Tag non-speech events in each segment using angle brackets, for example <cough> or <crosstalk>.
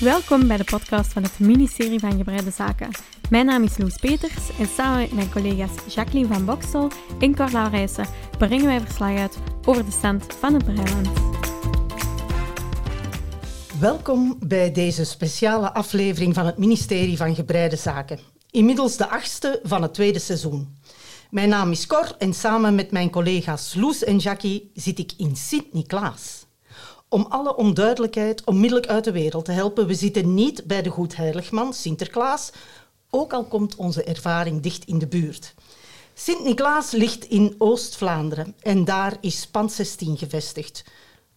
Welkom bij de podcast van het ministerie van Gebreide Zaken. Mijn naam is Loes Peters en samen met mijn collega's Jacqueline van Boksel en Carla Rijssen brengen wij verslag uit over de stand van het Breiland. Welkom bij deze speciale aflevering van het ministerie van Gebreide Zaken. Inmiddels de achtste van het tweede seizoen. Mijn naam is Cor en samen met mijn collega's Loes en Jackie zit ik in Sint-Niklaas. Om alle onduidelijkheid onmiddellijk uit de wereld te helpen, we zitten niet bij de Goedheiligman, Sinterklaas, ook al komt onze ervaring dicht in de buurt. Sint-Niklaas ligt in Oost-Vlaanderen en daar is pand 16 gevestigd.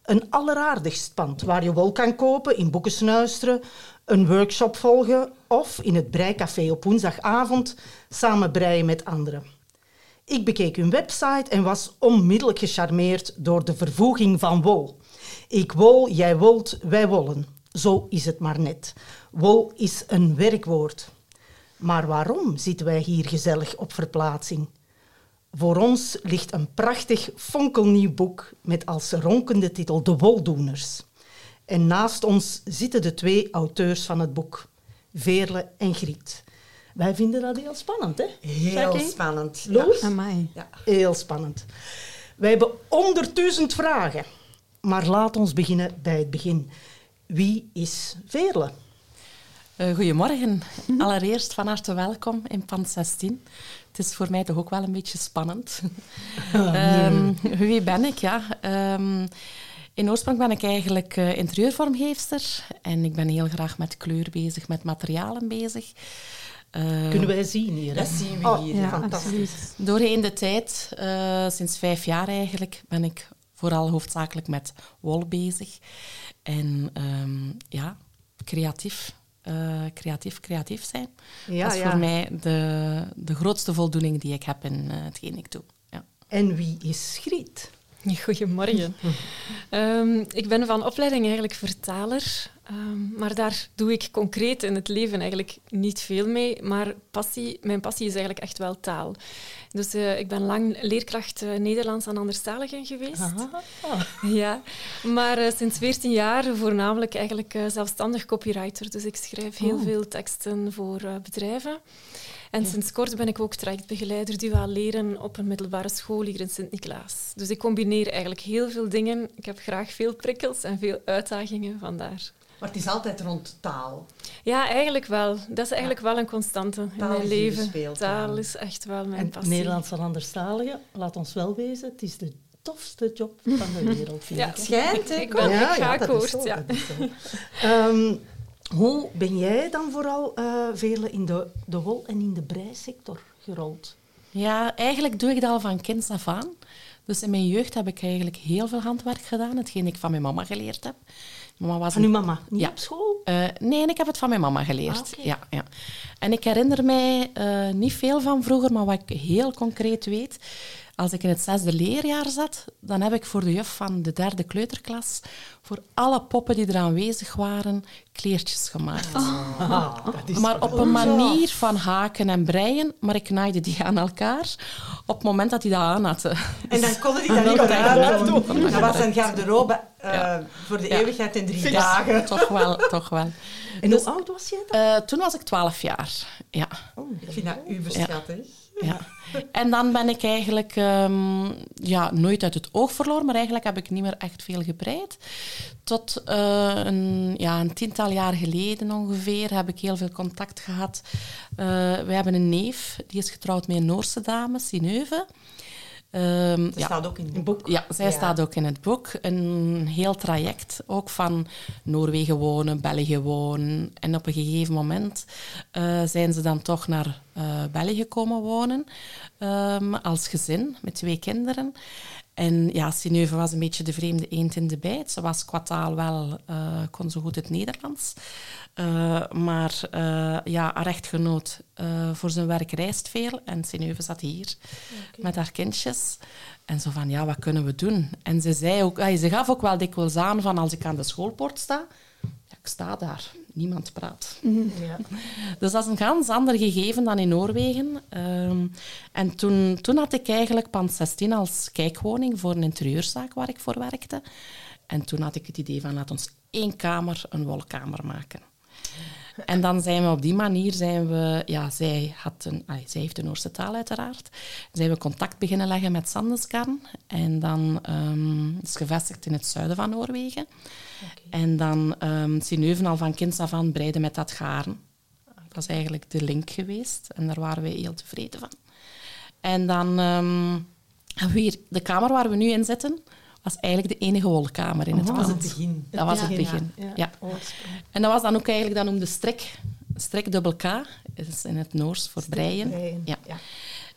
Een alleraardigst pand waar je wol kan kopen, in boeken snuisteren, een workshop volgen of in het breicafé op woensdagavond samen breien met anderen. Ik bekeek hun website en was onmiddellijk gecharmeerd door de vervoeging van wol. Ik wol, jij wolt, wij wollen. Zo is het maar net. Wol is een werkwoord. Maar waarom zitten wij hier gezellig op verplaatsing? Voor ons ligt een prachtig fonkelnieuw boek met als ronkende titel De Woldoeners. En naast ons zitten de twee auteurs van het boek, Veerle en Griet. Wij vinden dat heel spannend, hè? Heel spannend. Loes? Amai. Ja. Heel spannend. Wij hebben honderdduizend vragen. Maar laat ons beginnen bij het begin. Wie is Veerle? Eh, goedemorgen. Allereerst van harte welkom in Pand 16. Het is voor mij toch ook wel een beetje spannend. <laughs> Ehm, wie ben ik? Ja, Ehm, in oorsprong ben ik eigenlijk eh, interieurvormgeefster en ik ben heel graag met kleur bezig, met materialen bezig. Eh, Kunnen wij zien hier? dat zien we Oh, hier. Ja, fantastisch. Doorheen de tijd, sinds vijf jaar eigenlijk, ben ik vooral hoofdzakelijk met wol bezig. En ehm, ja, creatief. eh, creatief, creatief zijn. Ja, dat is ja. voor mij de, de grootste voldoening die ik heb in eh, hetgeen ik doe. Ja. En wie is Griet? Goedemorgen. <laughs> Ehm, ik ben van opleiding eigenlijk vertaler, ehm, maar daar doe ik concreet in het leven eigenlijk niet veel mee. Maar passie, mijn passie is eigenlijk echt wel taal. Dus eh, ik ben lang leerkracht eh, Nederlands aan anderstaligen geweest. Ja, maar eh, sinds 14 jaar voornamelijk eigenlijk zelfstandig copywriter. Dus ik schrijf heel Oh. veel teksten voor bedrijven. En sinds kort ben ik ook trajectbegeleider duaal leren op een middelbare school hier in Sint-Niklaas. Dus ik combineer eigenlijk heel veel dingen. Ik heb graag veel prikkels en veel uitdagingen vandaar. Maar het is altijd rond taal. Ja, eigenlijk wel. Dat is eigenlijk wel een constante in Taal mijn is hier de leven. Taal is echt wel mijn En passie. Nederlands van anderstaligen, laat ons wel wezen, het is de tofste job van de wereld, <laughs> vind Ja, ik. Schijnt? Ik ben ik ga akkoord, zo, ja. Ehm, hoe ben jij dan vooral eh vele in de, de wol- en in de breisector gerold? ja, eigenlijk doe ik dat al van kinds af aan. Dus in mijn jeugd heb ik eigenlijk heel veel handwerk gedaan, hetgeen ik van mijn mama geleerd heb. Mama was Van een uw mama? Niet Ja. op school? Eh, nee, ik heb het van mijn mama geleerd. Ah, ja, ja. En ik herinner mij eh, niet veel van vroeger, maar wat ik heel concreet weet. Als ik in het zesde leerjaar zat, dan heb ik voor de juf van de derde kleuterklas voor alle poppen die er aanwezig waren, kleertjes gemaakt. Ah, is Maar op een manier van haken en breien, maar ik naaide die aan elkaar op het moment dat die dat aan hadden. En dan konden die dat Dan niet niet doen. Dat was een garderobe eh, Ja. voor de eeuwigheid in drie dagen. Toch wel, toch wel. <laughs> En Dus- hoe oud was jij dan? Eh, toen was ik twaalf jaar. Ja. Ik vind dat uberschattig. Ja. <laughs> En dan ben ik eigenlijk ehm, ja, nooit uit het oog verloren, maar eigenlijk heb ik niet meer echt veel gebreid. Tot eh, een, ja, een tiental jaar geleden ongeveer heb ik heel veel contact gehad. Eh we hebben een neef, die is getrouwd met een Noorse dame, Sineuve. Ehm, Dat ja. staat ook in het boek. Ja, zij Ja. staat ook in het boek. Een heel traject, ook van Noorwegen wonen, België wonen. En op een gegeven moment eh, zijn ze dan toch naar eh, België komen wonen, ehm, als gezin, met twee kinderen. En ja, Sineuve was een beetje de vreemde eend in de bijt. Ze was qua taal wel, eh, kon zo goed het Nederlands. Eh, maar eh, ja, haar echtgenoot voor zijn werk reist veel. En Sineuve zat hier met haar kindjes. En zo van, ja, wat kunnen we doen? En ze, zei ook, ah, ze gaf ook wel dikwijls aan van als ik aan de schoolpoort sta, ja, ik sta daar. Niemand praat. Ja. Dus dat is een ganz ander gegeven dan in Noorwegen. Ehm, en toen, toen had ik eigenlijk Pand 16 als kijkwoning voor een interieurzaak waar ik voor werkte. En toen had ik het idee van laat ons één kamer een wolkamer maken. En dan zijn we op die manier, zijn we, ja, zij, had een, zij heeft de Noorse taal uiteraard, zijn we contact beginnen leggen met Sandesgarn. En dan um, is gevestigd in het zuiden van Noorwegen. En dan um, Sineuven al van kinds af aan breiden met dat garen. Dat is eigenlijk de link geweest en daar waren we heel tevreden van. En dan um, weer de kamer waar we nu in zitten, was eigenlijk de enige wolkamer in het Dat pand. was het begin. Dat was het begin. Ja. Ja. En dat was dan ook eigenlijk, dat noemde strik, strik dubbel K, is in het Noors voor breien. breien, Ja. ja.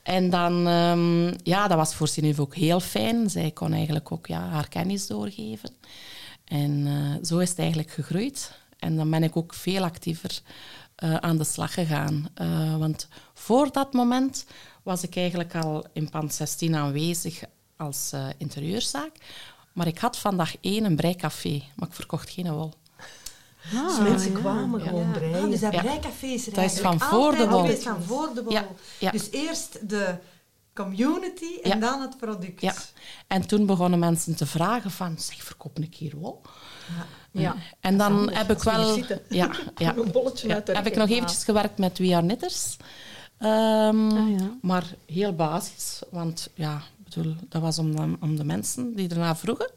En dan, ehm, ja, dat was voor Sineuf ook heel fijn. Zij kon eigenlijk ook ja, haar kennis doorgeven. En eh, zo is het eigenlijk gegroeid. En dan ben ik ook veel actiever eh, aan de slag gegaan. Eh, want voor dat moment was ik eigenlijk al in pand 16 aanwezig als eh, interieurzaak. Maar ik had van dag één een breicafé, maar ik verkocht geen wol. Dus mensen kwamen gewoon breien. Ah, dus dat Ja. breicafé is er Dat is van voor de wol. van voor de wol. Ja, ja. Dus eerst de community en Ja. dan het product. Ja. En toen begonnen mensen te vragen van, zeg, verkoop ik hier wol? Ja. En dan heb ik wel... Ja, <laughs> ja. Een bolletje Ja, heb ik nog eventjes gewerkt met We Are Knitters. Ehm, Ah, ja. Maar heel basis, want ja, bedoel, dat was om de, om de mensen die ernaar vroegen.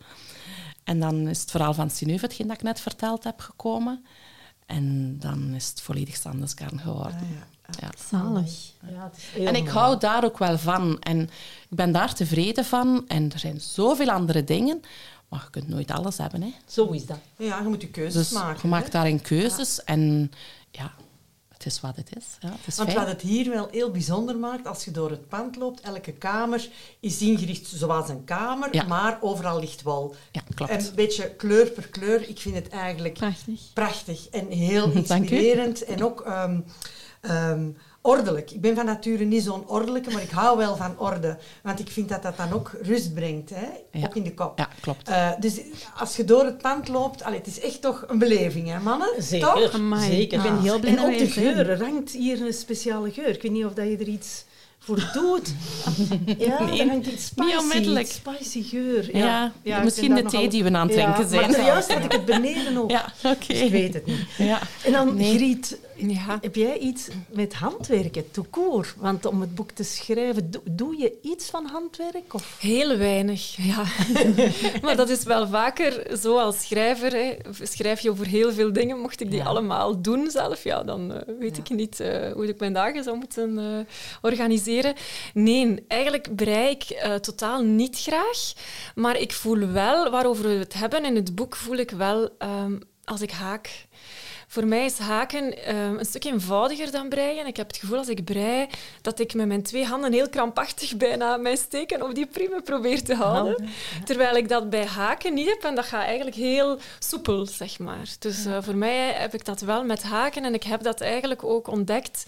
En dan is het verhaal van Sineuf, hetgeen dat ik net verteld heb, gekomen. En dan is het volledig Sandesgarn geworden. Ah, Ja. Zalig. Ja, het is heel En ik hou daar ook wel van. En ik ben daar tevreden van. En er zijn zoveel andere dingen. Maar je kunt nooit alles hebben. Hè. Zo is dat. Ja, je moet je keuzes Dus maken. je maakt daarin keuzes. En ja, het is wat het is. Ja, het is Want fijn. wat het hier wel heel bijzonder maakt, als je door het pand loopt, elke kamer is ingericht zoals een kamer, Ja. maar overal ligt. Ja, klopt. En een beetje kleur per kleur. Ik vind het eigenlijk Prachtig. prachtig en heel <laughs> Dank u. inspirerend en ook ehm, ehm, ordelijk. Ik ben van nature niet zo'n ordelijke, maar ik hou wel van orde. Want ik vind dat dat dan ook rust brengt, hè? Ja. ook in de kop. Ja, klopt. Eh, dus als je door het pand loopt, allee, het is echt toch een beleving, hè mannen? Zeker, Toch? Amai. zeker. Ik ben heel blij en ook de er zijn. geur. Er hangt hier een speciale geur. Ik weet niet of dat je er iets voor doet. <laughs> Ja, Nee, er hangt iets spicy. niet onmiddellijk. Spicy geur. Ja, misschien de thee die we aan het Ja, drinken zijn. Maar zojuist had ik het beneden ook. Ja, oké. Dus ik weet het niet. Ja. En dan, Nee. Griet, Ja. heb jij iets met handwerken, court? Want om het boek te schrijven, do- doe je iets van handwerk? Of? Heel weinig, ja. <laughs> maar dat is wel vaker zo als schrijver. Hè. Schrijf je over heel veel dingen. Mocht ik die Ja. allemaal doen zelf, ja, dan eh, weet ik niet eh, hoe ik mijn dagen zou moeten eh, organiseren. Nee, eigenlijk brei ik totaal niet graag. Maar ik voel wel, waarover we het hebben in het boek, voel ik wel ehm, als ik haak. Voor mij is haken ehm, een stuk eenvoudiger dan breien. Ik heb het gevoel als ik brei dat ik met mijn twee handen heel krampachtig bijna mijn steken op die priemen probeer te houden. Terwijl ik dat bij haken niet heb en dat gaat eigenlijk heel soepel, zeg maar. Dus eh, voor mij heb ik dat wel met haken en ik heb dat eigenlijk ook ontdekt.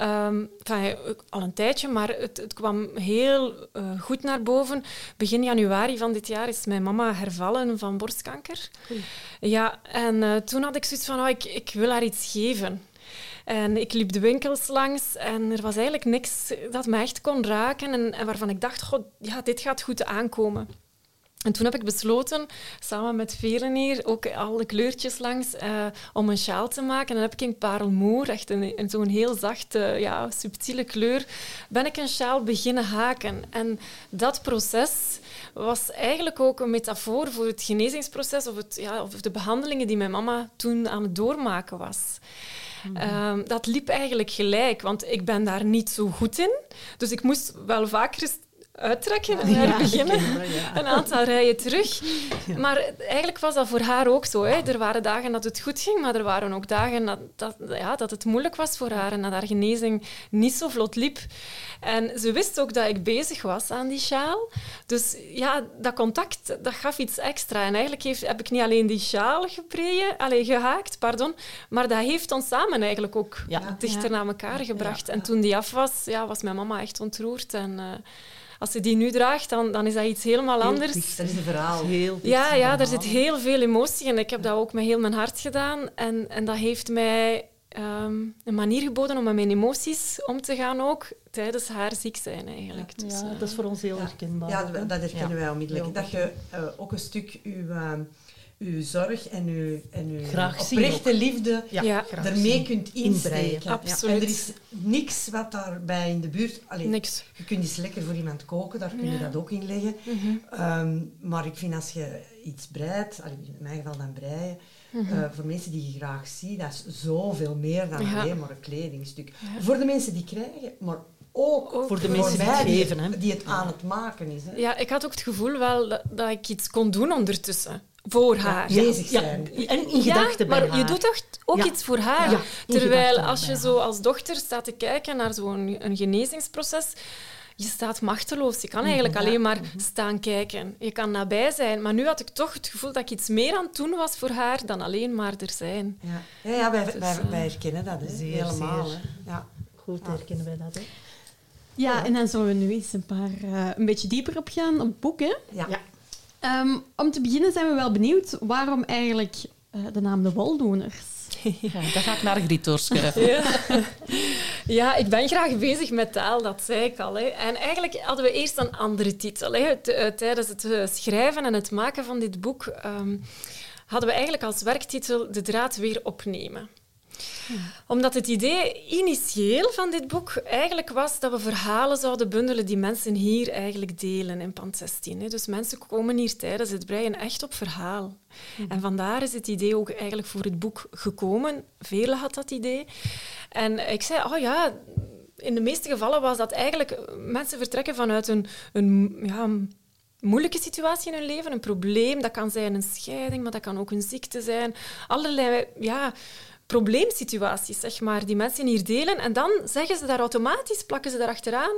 Ehm, enfin, al een tijdje, maar het, het kwam heel eh, goed naar boven. Begin januari van dit jaar is mijn mama hervallen van borstkanker. Ja, en eh, toen had ik zoiets van, oh, ik, ik wil haar iets geven. En ik liep de winkels langs en er was eigenlijk niks dat me echt kon raken en, en waarvan ik dacht, god, ja, dit gaat goed aankomen. En toen heb ik besloten, samen met velen hier, ook alle kleurtjes langs, eh, om een sjaal te maken. En dan heb ik in parelmoer, echt een, een zo'n heel zachte, ja, subtiele kleur, ben ik een sjaal beginnen haken. En dat proces was eigenlijk ook een metafoor voor het genezingsproces of, het, ja, of de behandelingen die mijn mama toen aan het doormaken was. Ehm, dat liep eigenlijk gelijk, want ik ben daar niet zo goed in. Dus ik moest wel vaker uittrekken en herbeginnen. Een aantal rijen terug. Maar eigenlijk was dat voor haar ook zo. Hè. Er waren dagen dat het goed ging, maar er waren ook dagen dat, dat, ja, dat het moeilijk was voor haar en dat haar genezing niet zo vlot liep. En ze wist ook dat ik bezig was aan die sjaal. Dus ja, dat contact dat gaf iets extra. En eigenlijk heeft, heb ik niet alleen die sjaal gepreien, allee, gehaakt, pardon, maar dat heeft ons samen eigenlijk ook Ja. dichter naar elkaar gebracht. En toen die af was, ja, was mijn mama echt ontroerd. En, eh, als ze die nu draagt, dan, dan is dat iets helemaal anders. Dat is een verhaal. Heel dicht Ja, ja, daar zit heel veel emotie in. Ik heb dat ook met heel mijn hart gedaan. En, en dat heeft mij ehm, een manier geboden om met mijn emoties om te gaan ook tijdens haar ziek zijn eigenlijk. Dus, Ja, eh, dat is voor ons heel herkenbaar. Ja, dat dat herkennen wij onmiddellijk. Ja. Dat je eh, ook een stuk uw, eh, uw zorg en uw, en uw Graag oprechte liefde Ja, ermee kunt insteken. Absoluut. En er is niks wat daarbij in de buurt... Allee, niks. Je kunt eens lekker voor iemand koken, daar kun je Ja. dat ook in leggen. Mhm. Ehm, maar ik vind als je iets breidt, allee, in mijn geval dan breien, eh, voor mensen die je graag ziet, dat is zoveel meer dan Mhm. Ja. alleen maar een kledingstuk. Voor de mensen die krijgen, maar ook, Ook voor de mensen die mij het geven, hè. die het aan het maken is. Hè. Ja, ik had ook het gevoel wel dat, dat ik iets kon doen ondertussen. Voor haar. bezig Ja, zijn. en in gedachten maar bij haar. je doet toch ook Ja. iets voor haar. Terwijl als je zo als dochter staat te kijken naar zo'n een genezingsproces, je staat machteloos. Je kan eigenlijk alleen maar staan kijken. Je kan nabij zijn. Maar nu had ik toch het gevoel dat ik iets meer aan het doen was voor haar dan alleen maar er zijn. Ja, ja, ja wij, Dus, wij, eh, wij herkennen dat hè. Zeer, helemaal. zeer. Hè. Ja. Goed herkennen wij dat, hè? Ja, en dan zullen we nu eens een paar eh, een beetje dieper op gaan op het boek. Hè? Ja. Ehm, om te beginnen zijn we wel benieuwd waarom eigenlijk eh, de naam de Woldoeners. <laughs> Ja, dat ga ik naar Griet. <laughs> Ja. ja, ik ben graag bezig met taal, dat zei ik al. Hè. En eigenlijk hadden we eerst een andere titel. Hè. Eh, Tijdens het eh, schrijven en het maken van dit boek ehm, hadden we eigenlijk als werktitel De draad weer opnemen. Omdat het idee initieel van dit boek eigenlijk was dat we verhalen zouden bundelen die mensen hier eigenlijk delen in Pand 16. hè. Dus mensen komen hier tijdens het breien echt op verhaal. En vandaar is het idee ook eigenlijk voor het boek gekomen. Vele had dat idee. En ik zei, oh ja, in de meeste gevallen was dat eigenlijk... Mensen vertrekken vanuit een, een, ja, moeilijke situatie in hun leven, een probleem. Dat kan zijn een scheiding, maar dat kan ook een ziekte zijn. Allerlei ja, probleemsituaties, zeg maar, die mensen hier delen. En dan zeggen ze daar automatisch, plakken ze daar achteraan.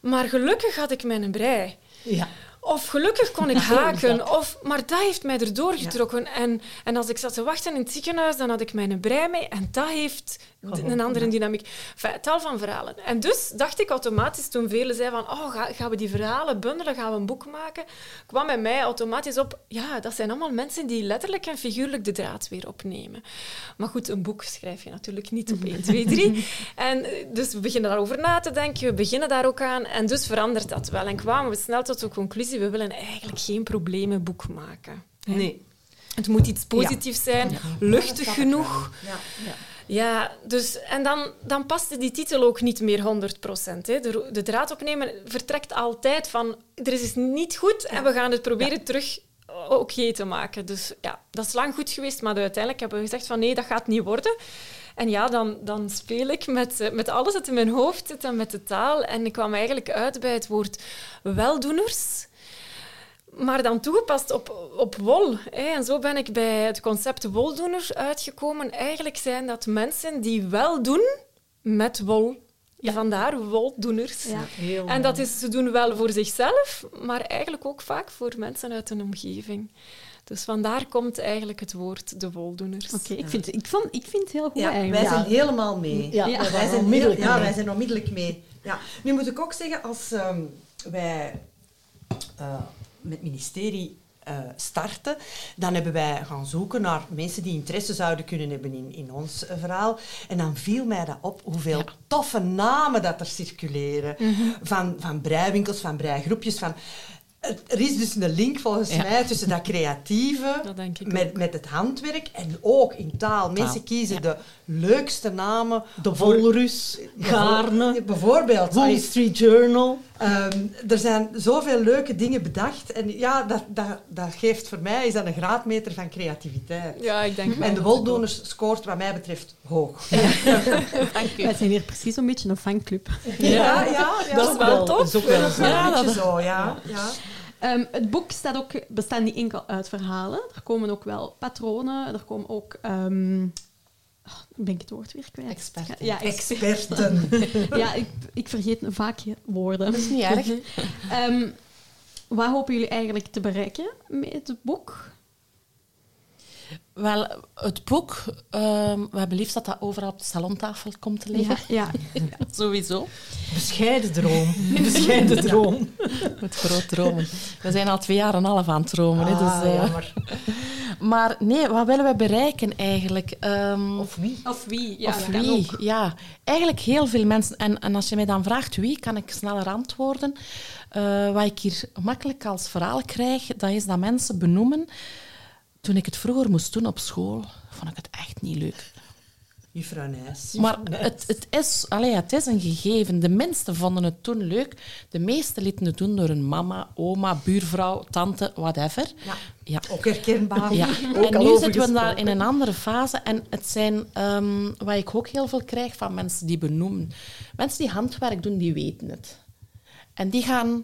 Maar gelukkig had ik mijn brei. Ja. Of gelukkig kon ik haken. Of, maar dat heeft mij erdoor getrokken. En, en als ik zat te wachten in het ziekenhuis, dan had ik mijn brei mee. En dat heeft een andere dynamiek. Enfin, tal van verhalen. En dus dacht ik automatisch, toen velen zeiden van oh, ga- gaan we die verhalen bundelen, gaan we een boek maken, kwam bij mij automatisch op, ja, dat zijn allemaal mensen die letterlijk en figuurlijk de draad weer opnemen. Maar goed, een boek schrijf je natuurlijk niet op 1, 2, 3. En eh, dus we beginnen daarover na te denken, we beginnen daar ook aan. En dus verandert dat wel. En kwamen we snel tot de conclusie, we willen eigenlijk geen problemenboek maken. hè. Nee. Het moet iets positiefs zijn, luchtig genoeg. Ja. Ja, dus, en dan, dan paste die titel ook niet meer 100 procent. De, de draad opnemen vertrekt altijd van er is iets niet goed en we gaan het proberen terug oké te maken. Dus ja, dat is lang goed geweest, maar uiteindelijk hebben we gezegd van nee, dat gaat niet worden. En ja, dan, dan speel ik met, eh, met alles dat in mijn hoofd zit en met de taal. En ik kwam eigenlijk uit bij het woord weldoeners. Maar dan toegepast op, op wol. Hè. En zo ben ik bij het concept woldoener uitgekomen. Eigenlijk zijn dat mensen die wel doen met wol. Vandaar woldoeners. Ja. Heel En dat is, ze doen wel voor zichzelf, maar eigenlijk ook vaak voor mensen uit hun omgeving. Dus vandaar komt eigenlijk het woord de woldoeners. Oké, ik, vind, ik, vond, ik vind het heel goed Ja, eigenlijk. wij zijn helemaal mee. Ja, Ja. wij zijn onmiddellijk heel- ja, mee. wij zijn onmiddellijk mee. Ja. Nu moet ik ook zeggen, als ehm, wij eh, met het ministerie eh, starten, dan hebben wij gaan zoeken naar mensen die interesse zouden kunnen hebben in, in ons eh, verhaal. En dan viel mij dat op hoeveel toffe namen dat er circuleren. van, van breiwinkels, van breigroepjes, van... Er er is dus een link volgens Ja. mij tussen dat creatieve <laughs> Dat met, met het handwerk en ook in taal. Mensen kiezen de leukste namen. De Volrus, Gaarne, Bijvoorbeeld. Wall Street Journal. Ehm, er zijn zoveel leuke dingen bedacht. En ja, dat, dat, dat geeft voor mij is dat een graadmeter van creativiteit. Ja, ik denk wel. En de Woldoners scoort wat mij betreft hoog. Wij zijn hier precies een beetje een fanclub. Ja, ja, ja. Dat is wel Dat tof. is ook wel Dat is wel zo. een beetje zo, ja. ja. Ehm, het boek staat ook, bestaat niet enkel uit verhalen. Er komen ook wel patronen. Er komen ook... ehm oh, ben ik het woord weer kwijt? Experten. Ja, ex- Experten. <laughs> ja ik, ik vergeet vaak woorden. Dat is niet erg. <laughs> Ehm, wat hopen jullie eigenlijk te bereiken met het boek? Wel, het boek, ehm, we hebben liefst dat dat overal op de salontafel komt te liggen. Ja, ja. <laughs> Sowieso. Bescheiden droom. <laughs> Bescheiden droom. Met groot dromen. We zijn al twee jaar en een half aan het dromen. hè, Ah, dus, jammer. <laughs> Maar nee, wat willen we bereiken eigenlijk? Ehm, Of wie? Of wie? Ja, of wie? ook. Ja, eigenlijk heel veel mensen. En, en als je mij dan vraagt wie, kan ik sneller antwoorden. Eh, wat ik hier makkelijk als verhaal krijg, dat is dat mensen benoemen. Toen ik het vroeger moest doen op school, vond ik het echt niet leuk. Juffrouw Nijs. Maar het, het, is, allee, het is een gegeven. De minsten vonden het toen leuk. De meesten lieten het doen door hun mama, oma, buurvrouw, tante, whatever. Ja. Ja. Ook herkenbaar. Ja, Ook en nu zitten we daar in een andere fase. En het zijn, ehm, wat ik ook heel veel krijg van mensen die benoemen. Mensen die handwerk doen, die weten het. En die gaan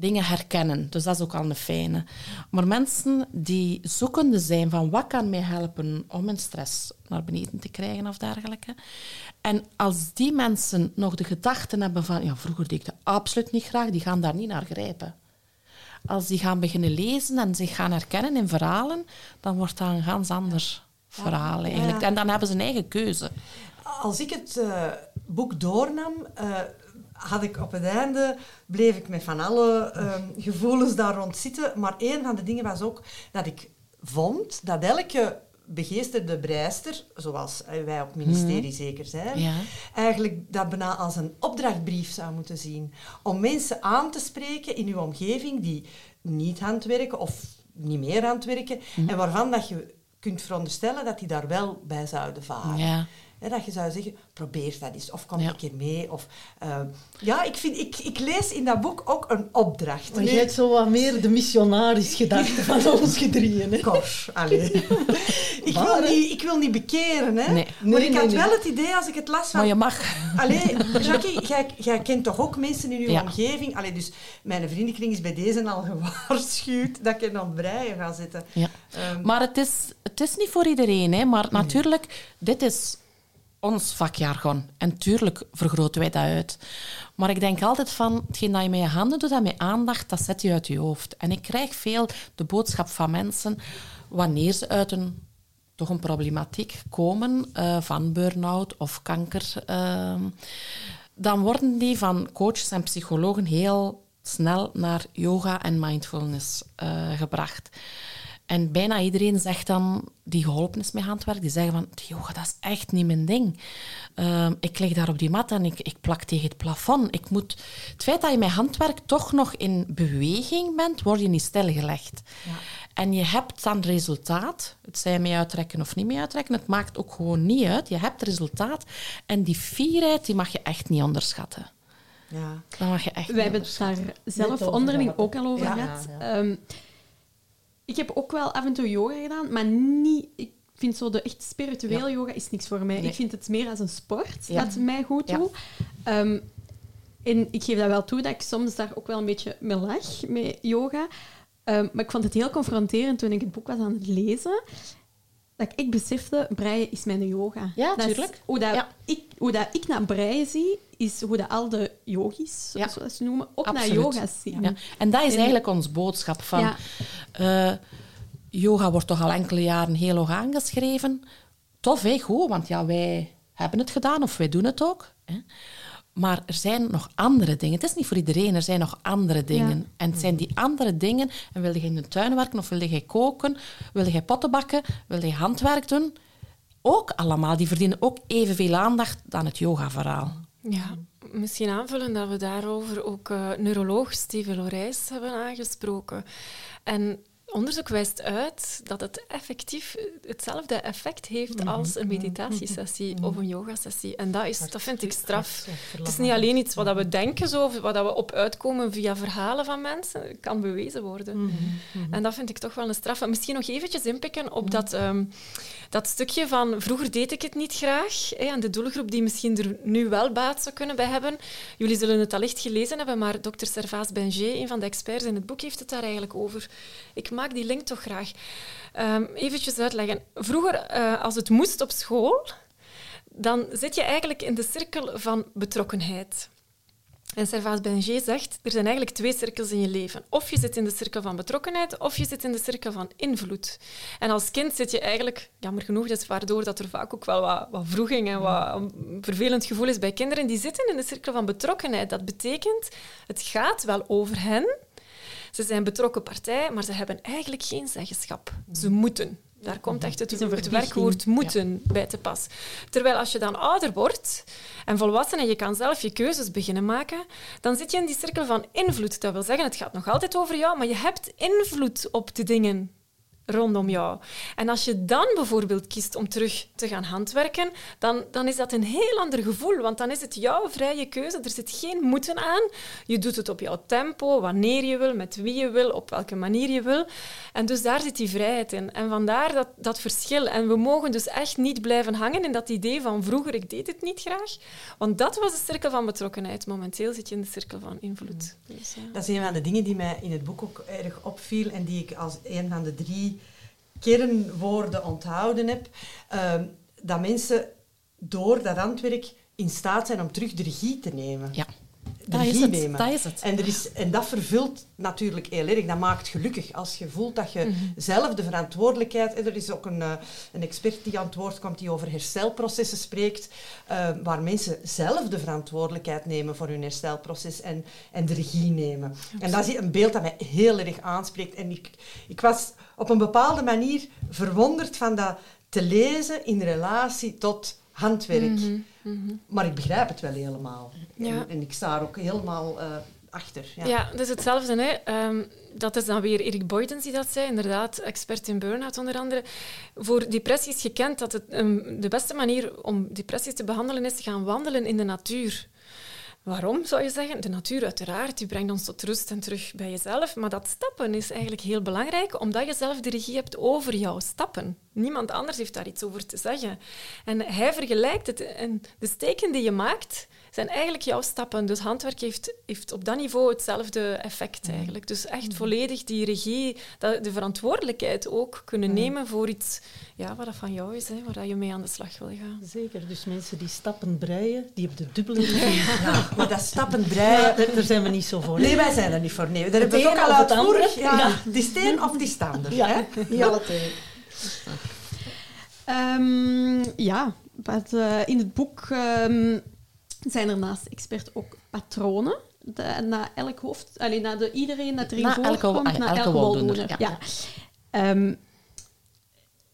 dingen herkennen. Dus dat is ook al een fijne. Maar mensen die zoekende zijn van wat kan mij helpen om mijn stress naar beneden te krijgen of dergelijke. En als die mensen nog de gedachten hebben van ja, vroeger deed ik dat absoluut niet graag, die gaan daar niet naar grijpen. Als die gaan beginnen lezen en zich gaan herkennen in verhalen, dan wordt dat een ganz ander verhaal eigenlijk. Ja. En dan hebben ze een eigen keuze. Als ik het eh, boek doornam, eh, had ik op het einde, bleef ik met van alle ehm, gevoelens daar rond zitten. Maar een van de dingen was ook dat ik vond dat elke begeesterde breister, zoals eh, wij op het ministerie zeker zijn, Ja. eigenlijk dat bijna als een opdrachtbrief zou moeten zien. Om mensen aan te spreken in uw omgeving die niet aan het werken of niet meer aan het werken en waarvan dat je kunt veronderstellen dat die daar wel bij zouden varen. Ja. Hè, dat je zou zeggen, probeer dat eens, of kom Ja. een keer mee. Of, eh, ja, ik, vind, ik, ik lees in dat boek ook een opdracht. Maar Nu- jij hebt zo wat meer de missionaris gedachte <laughs> van ons gedrieën. Hè? Kor, allee. <laughs> ik, wil niet, ik wil niet bekeren, hè. Nee. maar Nee, ik had nee, wel nee. het idee, als ik het las van... Maar je mag. Allee, <laughs> Jackie, jij, jij kent toch ook mensen in uw Ja. omgeving? Allee, dus mijn vriendenkring is bij deze al gewaarschuwd dat ik aan het breien ga zitten. Ja. Ehm, Maar het is, het is niet voor iedereen. Hè. Maar natuurlijk, dit is ons vakjargon. En tuurlijk vergroten wij dat uit. Maar ik denk altijd van, hetgeen dat je met je handen doet en met aandacht, dat zet je uit je hoofd. En ik krijg veel de boodschap van mensen, wanneer ze uit een, toch een problematiek komen, eh, van burn-out of kanker, ehm, dan worden die van coaches en psychologen heel snel naar yoga en mindfulness eh, gebracht. En bijna iedereen zegt dan, die geholpen is met handwerk, die zeggen van, yoga, dat is echt niet mijn ding. Ehm, ik lig daar op die mat en ik, ik plak tegen het plafond. Ik moet... Het feit dat je met handwerk toch nog in beweging bent, word je niet stilgelegd. En je hebt dan resultaat. Het zij mee uittrekken of niet mee uittrekken, het maakt ook gewoon niet uit. Je hebt resultaat. En die fierheid, die mag je echt niet onderschatten. ja. Dat mag je echt Wij niet hebben het daar zelf onderling ook al over Ja. gehad. Ja, ja. Ehm, ik heb ook wel af en toe yoga gedaan, maar niet... Ik vind zo de echt spirituele yoga is niks voor mij. Nee. Ik vind het meer als een sport Ja. dat mij goed Ja. doet. Ehm, en ik geef dat wel toe dat ik soms daar ook wel een beetje mee lach, met yoga. Ehm, maar ik vond het heel confronterend toen ik het boek was aan het lezen. Dat ik besefte, breien is mijn yoga. Ja, Dat is tuurlijk. hoe, dat Ja. ik, hoe dat ik naar breien zie, is hoe dat al de yogis, Ja. zoals ze noemen, ook naar yoga zien. Ja. En dat is En- eigenlijk ons boodschap van... Eh, yoga wordt toch al enkele jaren heel hoog aangeschreven. Tof, hè? Goed, want ja, wij hebben het gedaan of wij doen het ook. Hè? Maar er zijn nog andere dingen. Het is niet voor iedereen, er zijn nog andere dingen. Ja. En het zijn die andere dingen. En wilde je in de tuin werken of wilde jij koken? Wilde jij potten bakken? Wilde je handwerk doen? Ook allemaal, die verdienen ook evenveel aandacht dan het yoga-verhaal. Ja, misschien aanvullen dat we daarover ook eh, neuroloog Steven Lorijs hebben aangesproken. En onderzoek wijst uit dat het effectief hetzelfde effect heeft als een meditatiesessie of een yogasessie. En dat, is, dat vind ik straf. Het is niet alleen iets wat we denken, zo, of wat we op uitkomen via verhalen van mensen. Het kan bewezen worden. En dat vind ik toch wel een straf. En misschien nog eventjes inpikken op dat, ehm, dat stukje van vroeger deed ik het niet graag. Hè, en de doelgroep die misschien er nu wel baat zou kunnen bij hebben. Jullie zullen het allicht gelezen hebben, maar dokter Servaas Benger, een van de experts in het boek, heeft het daar eigenlijk over. Ik maak die link toch graag. Ehm eventjes uitleggen. Vroeger, eh, als het moest op school, dan zit je eigenlijk in de cirkel van betrokkenheid. En Servaas Benger zegt, er zijn eigenlijk twee cirkels in je leven. Of je zit in de cirkel van betrokkenheid, of je zit in de cirkel van invloed. En als kind zit je eigenlijk, jammer genoeg, is waardoor dat er vaak ook wel wat, wat vroeging en wat een vervelend gevoel is bij kinderen, die zitten in de cirkel van betrokkenheid. Dat betekent, het gaat wel over hen, ze zijn betrokken partij, maar ze hebben eigenlijk geen zeggenschap. Ze moeten. Daar komt echt het, het werkwoord moeten bij te pas. Terwijl als je dan ouder wordt en volwassen en je kan zelf je keuzes beginnen maken, dan zit je in die cirkel van invloed. Dat wil zeggen, het gaat nog altijd over jou, maar je hebt invloed op de dingen rondom jou. En als je dan bijvoorbeeld kiest om terug te gaan handwerken, dan, dan is dat een heel ander gevoel, want dan is het jouw vrije keuze. Er zit geen moeten aan. Je doet het op jouw tempo, wanneer je wil, met wie je wil, op welke manier je wil. En dus daar zit die vrijheid in. En vandaar dat, dat verschil. En we mogen dus echt niet blijven hangen in dat idee van vroeger, ik deed het niet graag. Want dat was de cirkel van betrokkenheid. Momenteel zit je in de cirkel van invloed. Dus, Dat is een van de dingen die mij in het boek ook erg opviel en die ik als een van de drie kernwoorden onthouden heb, uh, dat mensen door dat handwerk in staat zijn om terug de regie te nemen. Ja. Dat is, het, nemen. dat is het. En, er is, en dat vervult natuurlijk heel erg. Dat maakt gelukkig als je voelt dat je mhm. zelf de verantwoordelijkheid... En er is ook een, uh, een expert die aan het woord komt die over herstelprocessen spreekt, uh, waar mensen zelf de verantwoordelijkheid nemen voor hun herstelproces en, en de regie nemen. En dat is een beeld dat mij heel erg aanspreekt. En ik, ik was op een bepaalde manier verwonderd van dat te lezen in relatie tot handwerk. Mhm. Maar ik begrijp het wel helemaal. En, en, ik sta er ook helemaal uh, achter. Ja. ja, dat is hetzelfde. Hè. Um, dat is dan weer Erik Boydens die dat zei, inderdaad, expert in burn-out onder andere. Voor depressie is gekend dat het, um, de beste manier om depressie te behandelen is te gaan wandelen in de natuur. Waarom, zou je zeggen? De natuur uiteraard, die brengt ons tot rust en terug bij jezelf. Maar dat stappen is eigenlijk heel belangrijk, omdat je zelf de regie hebt over jouw stappen. Niemand anders heeft daar iets over te zeggen. En hij vergelijkt het. En de steken die je maakt, zijn eigenlijk jouw stappen. Dus handwerk heeft, heeft op dat niveau hetzelfde effect mm. eigenlijk. Dus echt mm. volledig die regie, de verantwoordelijkheid ook kunnen mm. nemen voor iets ja, wat dat van jou is, hè, waar je mee aan de slag wil gaan. Zeker, dus mensen die stappen breien, die hebben de dubbele <laughs> regie. ja, maar dat stappen breien... daar zijn we niet zo voor. Nee, wij zijn er niet voor. Nee, daar hebben we ook al uitvoerig. Ja, ja. Die steen of die staander. Ja, hè? niet alle twee. Um, ja, wat, uh, in het boek um, zijn er naast expert ook patronen. De, na elk hoofd, alleen na de, iedereen dat erin na voorkomt, elke, na elke, elke woldoener. Ja. ja. Um,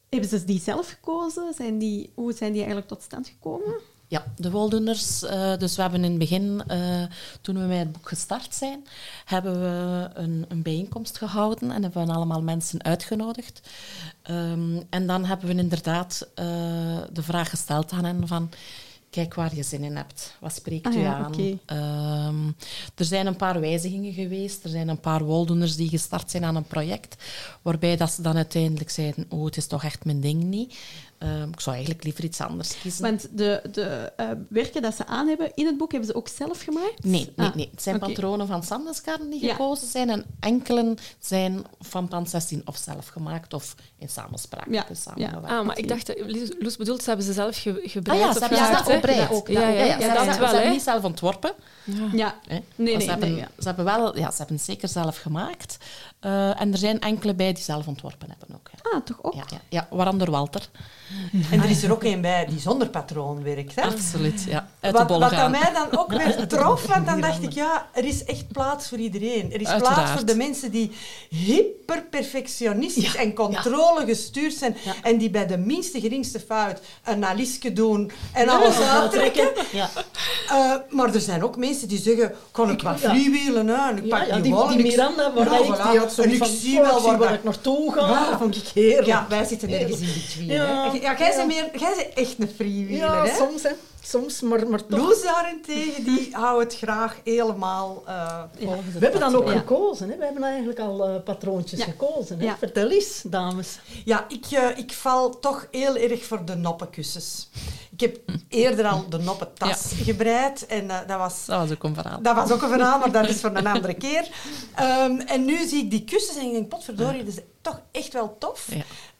hebben ze die zelf gekozen? Zijn die, hoe zijn die eigenlijk tot stand gekomen? Ja, de woldoeners. Uh, dus we hebben in het begin, uh, toen we met het boek gestart zijn, hebben we een, een bijeenkomst gehouden en hebben we allemaal mensen uitgenodigd. Um, en dan hebben we inderdaad uh, de vraag gesteld aan hen van kijk waar je zin in hebt. Wat spreekt ah, u aan? Um, er zijn een paar wijzigingen geweest. Er zijn een paar woldoeners die gestart zijn aan een project, waarbij dat ze dan uiteindelijk zeiden, oh, het is toch echt mijn ding niet. Um, ik zou eigenlijk liever iets anders kiezen. Want de, de uh, werken dat ze aan hebben in het boek, hebben ze ook zelf gemaakt? Nee, nee, ah, nee. het zijn patronen van Sandeskarn die gekozen zijn en enkelen zijn van Pan 16 of zelf gemaakt of in samenspraak ja. samengewerkt. Ah, maar ik dacht, Loes bedoelt, ze hebben ze zelf ge gebreid ah, ja, ze hebben ze zelf gebreid. Ja, ja, ja, ze, dat ze, wel, ze hebben niet zelf ontworpen. Ja. Nee, nee, ze, hebben, ze hebben wel, ja, ze hebben het zeker zelf gemaakt. Uh, en er zijn enkele bij die zelf ontworpen hebben ook. Ja. Ah, toch ook? Ja, ja, ja waaronder Walter. <laughs> En er is er ook een bij die zonder patroon werkt. Hè? Absoluut, ja. Uit wat, de wat aan mij dan ook weer <laughs> trof, want dan dacht ik, ja, er is echt plaats voor iedereen. Er is Uiteraard. plaats voor de mensen die hyperperfectionistisch ja. en controlegestuurd zijn en die bij de minste geringste fout een nalisje doen en alles aantrekken. Ja. Uh, maar er zijn ook mensen die zeggen, kon ik wat hè? En ik pak die, die, die Miranda, waar ik, die had zo ik zie wel waar, waar ik naartoe ga. Ja. Vond ik heerlijk. Ja, wij zitten ergens in between. Ja. Ja, jij, Bent meer, jij bent echt een freewheeler, ja, hè? soms, hè. Soms, maar, maar toch. Loes daarentegen, die houdt het graag helemaal uh, ja. We hebben dan ook gekozen, hè. We hebben eigenlijk al uh, patroontjes gekozen, hè. Vertel eens, dames. Ja, ik, uh, ik val toch heel erg voor de noppenkussens. Ik heb eerder al de noppentas gebreid. En uh, dat, was, dat was ook een verhaal. Dat was ook een verhaal, maar dat is voor een andere keer. Um, en nu zie ik die kussens en ik denk, potverdorie, dat is toch echt wel tof.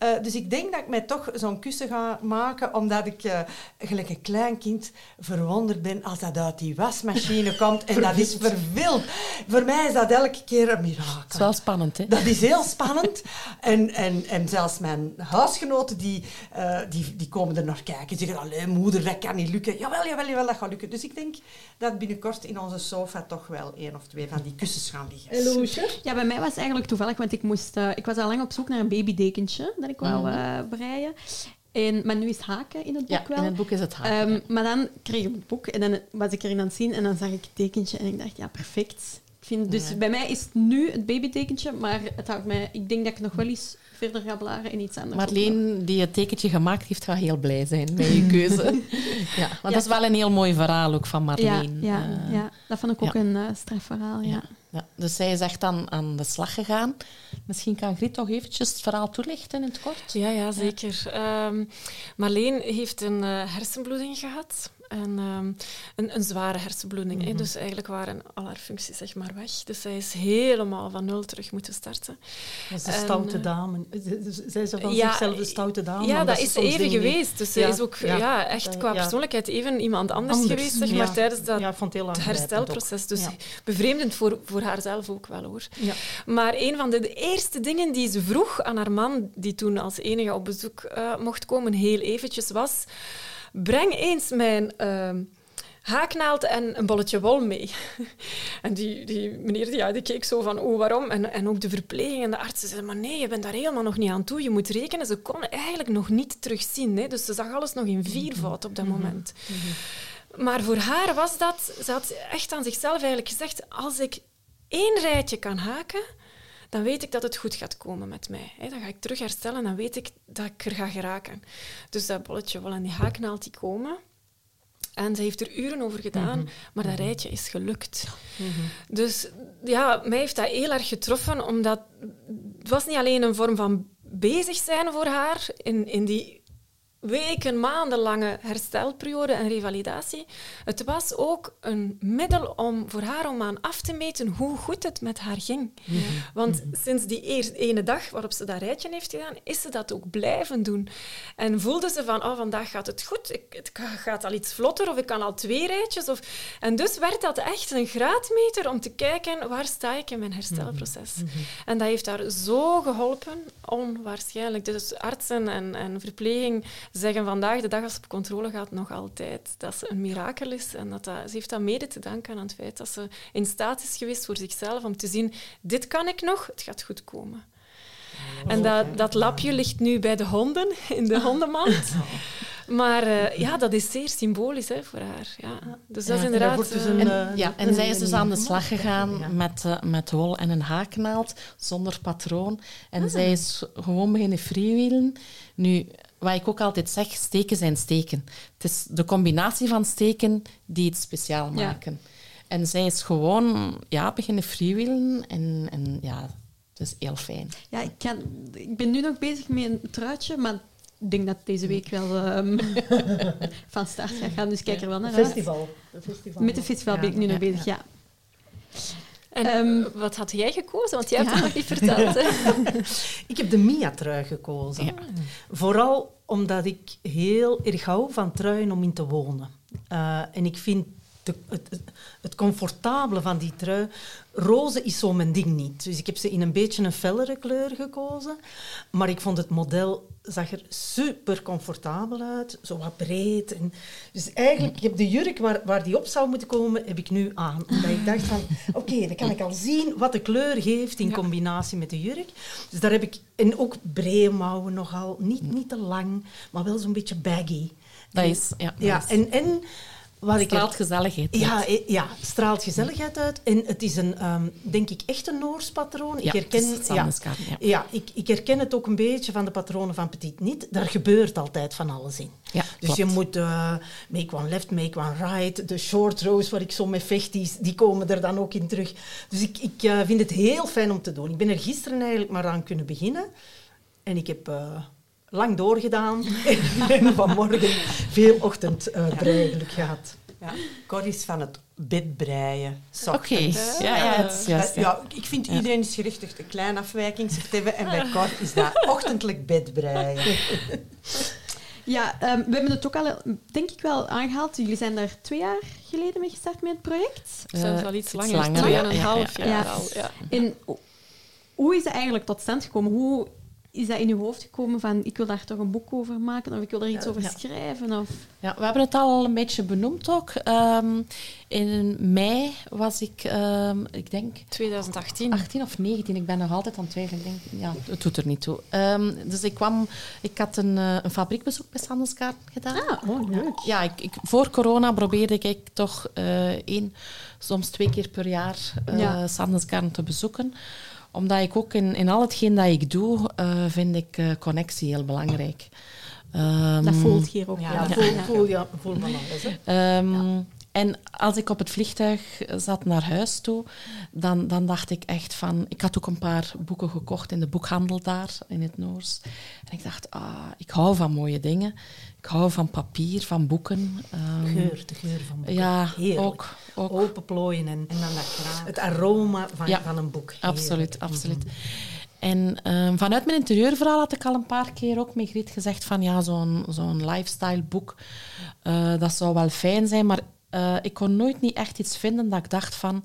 Uh, dus ik denk dat ik mij toch zo'n kussen ga maken, omdat ik uh, gelijk een klein kind verwonderd ben als dat uit die wasmachine <laughs> komt. En dat is verwild. Voor mij is dat elke keer een mirakel. Dat is wel spannend, hè? Dat is heel spannend. En, en, en zelfs mijn huisgenoten, die, uh, die, die komen er naar kijken. Zeggen, alleen moeder, dat kan niet lukken. Jawel, jawel, jawel, dat gaat lukken. Dus ik denk dat binnenkort in onze sofa toch wel één of twee van die kussens gaan liggen. Loesje? Ja, bij mij was het eigenlijk toevallig, want ik, moest, ik was al lang op zoek naar een babydekentje dat ik wou uh, breien. En, maar nu is het haken in het boek ja, wel. in het boek is het haken. Um, maar dan kreeg ik het boek en dan was ik erin aan het zien en dan zag ik het tekentje en ik dacht, ja, perfect. Ik vind, dus ja. bij mij is het nu het babytekentje, maar het houdt mij, ik denk dat ik nog wel eens verder ga blaren en iets anders. Marleen, die het tekentje gemaakt heeft, gaat heel blij zijn met je keuze. <laughs> <laughs> ja, want dat is wel een heel mooi verhaal ook van Marleen. Ja, ja, uh, ja. dat vond ik ook een uh, strafverhaal, ja. Ja, dus zij is echt aan, aan de slag gegaan. Misschien kan Griet toch eventjes het verhaal toelichten in het kort? Ja, ja zeker. Um, Marleen heeft een uh, hersenbloeding gehad. En, um, een, een, zware hersenbloeding. Mm -hmm. Dus eigenlijk waren al haar functies zeg maar, weg. Dus zij is helemaal van nul terug moeten starten. Dat is de stoute dame. Zij ze van ja, zichzelf de stoute dame? Ja, dat is even geweest. Dus zij ja, is ook ja, ja echt qua persoonlijkheid even iemand anders, anders geweest zeg maar, tijdens dat het herstelproces. Dus bevreemdend voor, voor haarzelf ook wel hoor. Maar een van de, de, eerste dingen die ze vroeg aan haar man, die toen als enige op bezoek uh, mocht komen, heel eventjes, was breng eens mijn uh, haaknaald en een bolletje wol mee. <laughs> en die, die meneer die, ja, die keek zo van, oh, waarom? En, en ook de verpleging en de artsen zeiden, maar nee, je bent daar helemaal nog niet aan toe. Je moet rekenen. Ze kon eigenlijk nog niet terugzien. Hè? Dus ze zag alles nog in viervoud op dat mm -hmm. moment. Mm -hmm. Maar voor haar was dat... Ze had echt aan zichzelf eigenlijk gezegd, als ik één rijtje kan haken dan weet ik dat het goed gaat komen met mij. Dan ga ik terug herstellen en dan weet ik dat ik er ga geraken. Dus dat bolletje wel en die haaknaald die komen. En ze heeft er uren over gedaan, mm -hmm. maar dat rijtje is gelukt. Mm -hmm. Dus ja, mij heeft dat heel erg getroffen, omdat het was niet alleen een vorm van bezig zijn voor haar in, in die weken, maandenlange herstelperiode en revalidatie. Het was ook een middel om, voor haar om aan af te meten hoe goed het met haar ging. Want mm -hmm. sinds die eerste, ene dag waarop ze dat rijtje heeft gedaan, is ze dat ook blijven doen. En voelde ze van, oh, vandaag gaat het goed, ik, het gaat al iets vlotter of ik kan al twee rijtjes. Of... En dus werd dat echt een graadmeter om te kijken, waar sta ik in mijn herstelproces? Mm -hmm. En dat heeft haar zo geholpen, onwaarschijnlijk. Dus artsen en, en verpleging zeggen vandaag de dag als ze op controle gaat nog altijd dat ze een mirakel is. En dat, dat ze heeft dat mede te danken aan het feit dat ze in staat is geweest voor zichzelf om te zien, dit kan ik nog, het gaat goed komen. Oh, en dat, dat lapje ligt nu bij de honden, in de hondenmand. <laughs> Maar uh, ja, dat is zeer symbolisch hè, voor haar. Ja. Dus dat is ja, inderdaad... Dus een, en, uh, ja, en zij is dus aan de slag gegaan ja. met, uh, met wol en een haaknaald, zonder patroon. En ah. zij is gewoon beginnen freewheelen. Nu, wat ik ook altijd zeg, steken zijn steken. Het is de combinatie van steken die het speciaal maken. Ja. En zij is gewoon ja, beginnen freewheelen en, en ja, het is heel fijn. Ja, ik, kan, ik ben nu nog bezig met een truitje, maar ik denk dat deze week wel um, <laughs> van start gaat gaan. Dus kijk er wel naar uit. Festival. Festival. Met de festival ja, ben ik nu nog bezig, ja. En um, wat had jij gekozen? Want jij hebt het nog niet verteld. Hè? <laughs> ik heb de Mia-trui gekozen. Vooral omdat ik heel erg hou van truien om in te wonen. Uh, en ik vind de, het, het, comfortabele van die trui... Roze is zo mijn ding niet. Dus ik heb ze in een beetje een fellere kleur gekozen. Maar ik vond het model zag er super comfortabel uit. Zo wat breed. En dus eigenlijk, ik heb de jurk waar, waar die op zou moeten komen, heb ik nu aan. Omdat ik dacht van, <laughs> oké, okay, dan kan ik al zien wat de kleur geeft in combinatie met de jurk. Dus daar heb ik... En ook brede mouwen nogal. Niet, niet te lang, maar wel zo'n beetje baggy. Dat is... Ja, ja en... en wat straalt ik gezelligheid uit. Ja, ja, straalt gezelligheid uit. En het is een, um, denk ik, echt een Noors patroon. Ja, ik herken, het ja, ja. ja ik, ik herken het ook een beetje van de patronen van Petit Niet. Daar gebeurt altijd van alles in. Ja, dus klopt. je moet uh, make one left, make one right. De short rows waar ik zo mee vecht, die, die komen er dan ook in terug. Dus ik, ik uh, vind het heel fijn om te doen. Ik ben er gisteren eigenlijk maar aan kunnen beginnen. En ik heb... Uh, lang doorgedaan en vanmorgen veel ochtendbreien gehad. Ja, Cor is van het bedbreien. Oké, ja, ja, het is juist. Ja, Ja. ik vind iedereen is gerechtigd een kleine afwijking te hebben. En bij Cor is dat <laughs> ochtendelijk bedbreien. Ja, ehm, we hebben het ook al, denk ik wel, aangehaald. Jullie zijn daar twee jaar geleden mee gestart met het project. Zelfs Eh, wel iets iets langer, langer, twee ja, en een half ja. jaar Ja. al. Ja. En ho- hoe is dat eigenlijk tot stand gekomen? Hoe is dat in uw hoofd gekomen van ik wil daar toch een boek over maken of ik wil er iets over schrijven? Of... Ja, we hebben het al een beetje benoemd ook. Ehm, in mei was ik, ehm, ik denk, 2018. 18 of 19. Ik ben nog altijd aan het twijfelen. Ik denk, ja, het doet er niet toe. Ehm, dus ik kwam, ik had een, eh, een fabriekbezoek bij Sanderskaart gedaan. Ah, oh, leuk. Ja, ik, ik, voor corona probeerde ik toch eh, één, soms twee keer per jaar eh Ja. Te bezoeken omdat ik ook in, in al hetgeen dat ik doe, eh, vind ik eh, connectie heel belangrijk. Ehm, Dat voelt hier ook. Ja. Ja, voel, voel, ja, voel van alles. Hè. Ehm, En als ik op het vliegtuig zat naar huis toe, dan, dan dacht ik echt van... Ik had ook een paar boeken gekocht in de boekhandel daar, in het Noors. En ik dacht, ah, ik hou van mooie dingen. Ik hou van papier, van boeken. Ehm, Geur, de geur van boeken. Ja, Heerlijk. ook. ook. Openplooien en, En dan dat het aroma van, Ja, van een boek. Heerlijk. Absoluut, absoluut. En ehm, vanuit mijn interieurverhaal had ik al een paar keer ook met Griet gezegd van ja, zo'n zo'n lifestyle boek, eh, dat zou wel fijn zijn, maar eh, ik kon nooit niet echt iets vinden dat ik dacht van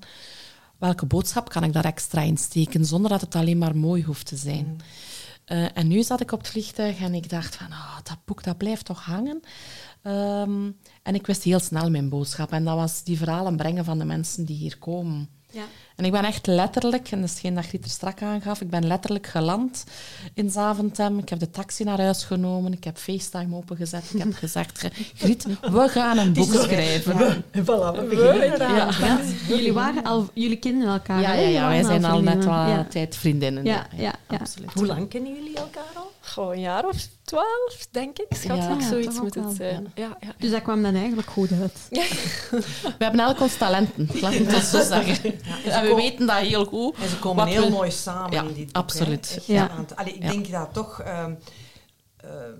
welke boodschap kan ik daar extra in steken, zonder dat het alleen maar mooi hoeft te zijn. Eh, en nu zat ik op het vliegtuig en ik dacht van ah, dat boek dat blijft toch hangen. Ehm, en ik wist heel snel mijn boodschap en dat was die verhalen brengen van de mensen die hier komen. Ja. En ik ben echt letterlijk, en dat is geen dat Griet er strak aangaf, ik ben letterlijk geland in Zaventem. Ik heb de taxi naar huis genomen, ik heb FaceTime opengezet. Ik heb gezegd, <laughs> Griet, we gaan een boek schrijven. Ja, En voilà, we beginnen eraan. ja. Jullie, waren al, jullie kenden elkaar. ja, ja, ja, wij zijn al net wat Ja. tijd vriendinnen. Ja, ja, ja. absoluut. Hoe lang kennen jullie elkaar al? Goh, een jaar of twaalf, denk ik. Schat Ja, ik, zoiets moet het. Ja, ja. Dus dat kwam dan eigenlijk goed uit. <laughs> We hebben elk ons talenten, laat ik het zo <laughs> zeggen. <laughs> en we weten dat heel goed. En ze komen Wat heel we- mooi samen Ja, in dit boek. absoluut. Ja. allee, ik Ja. denk dat toch... ehm, ehm,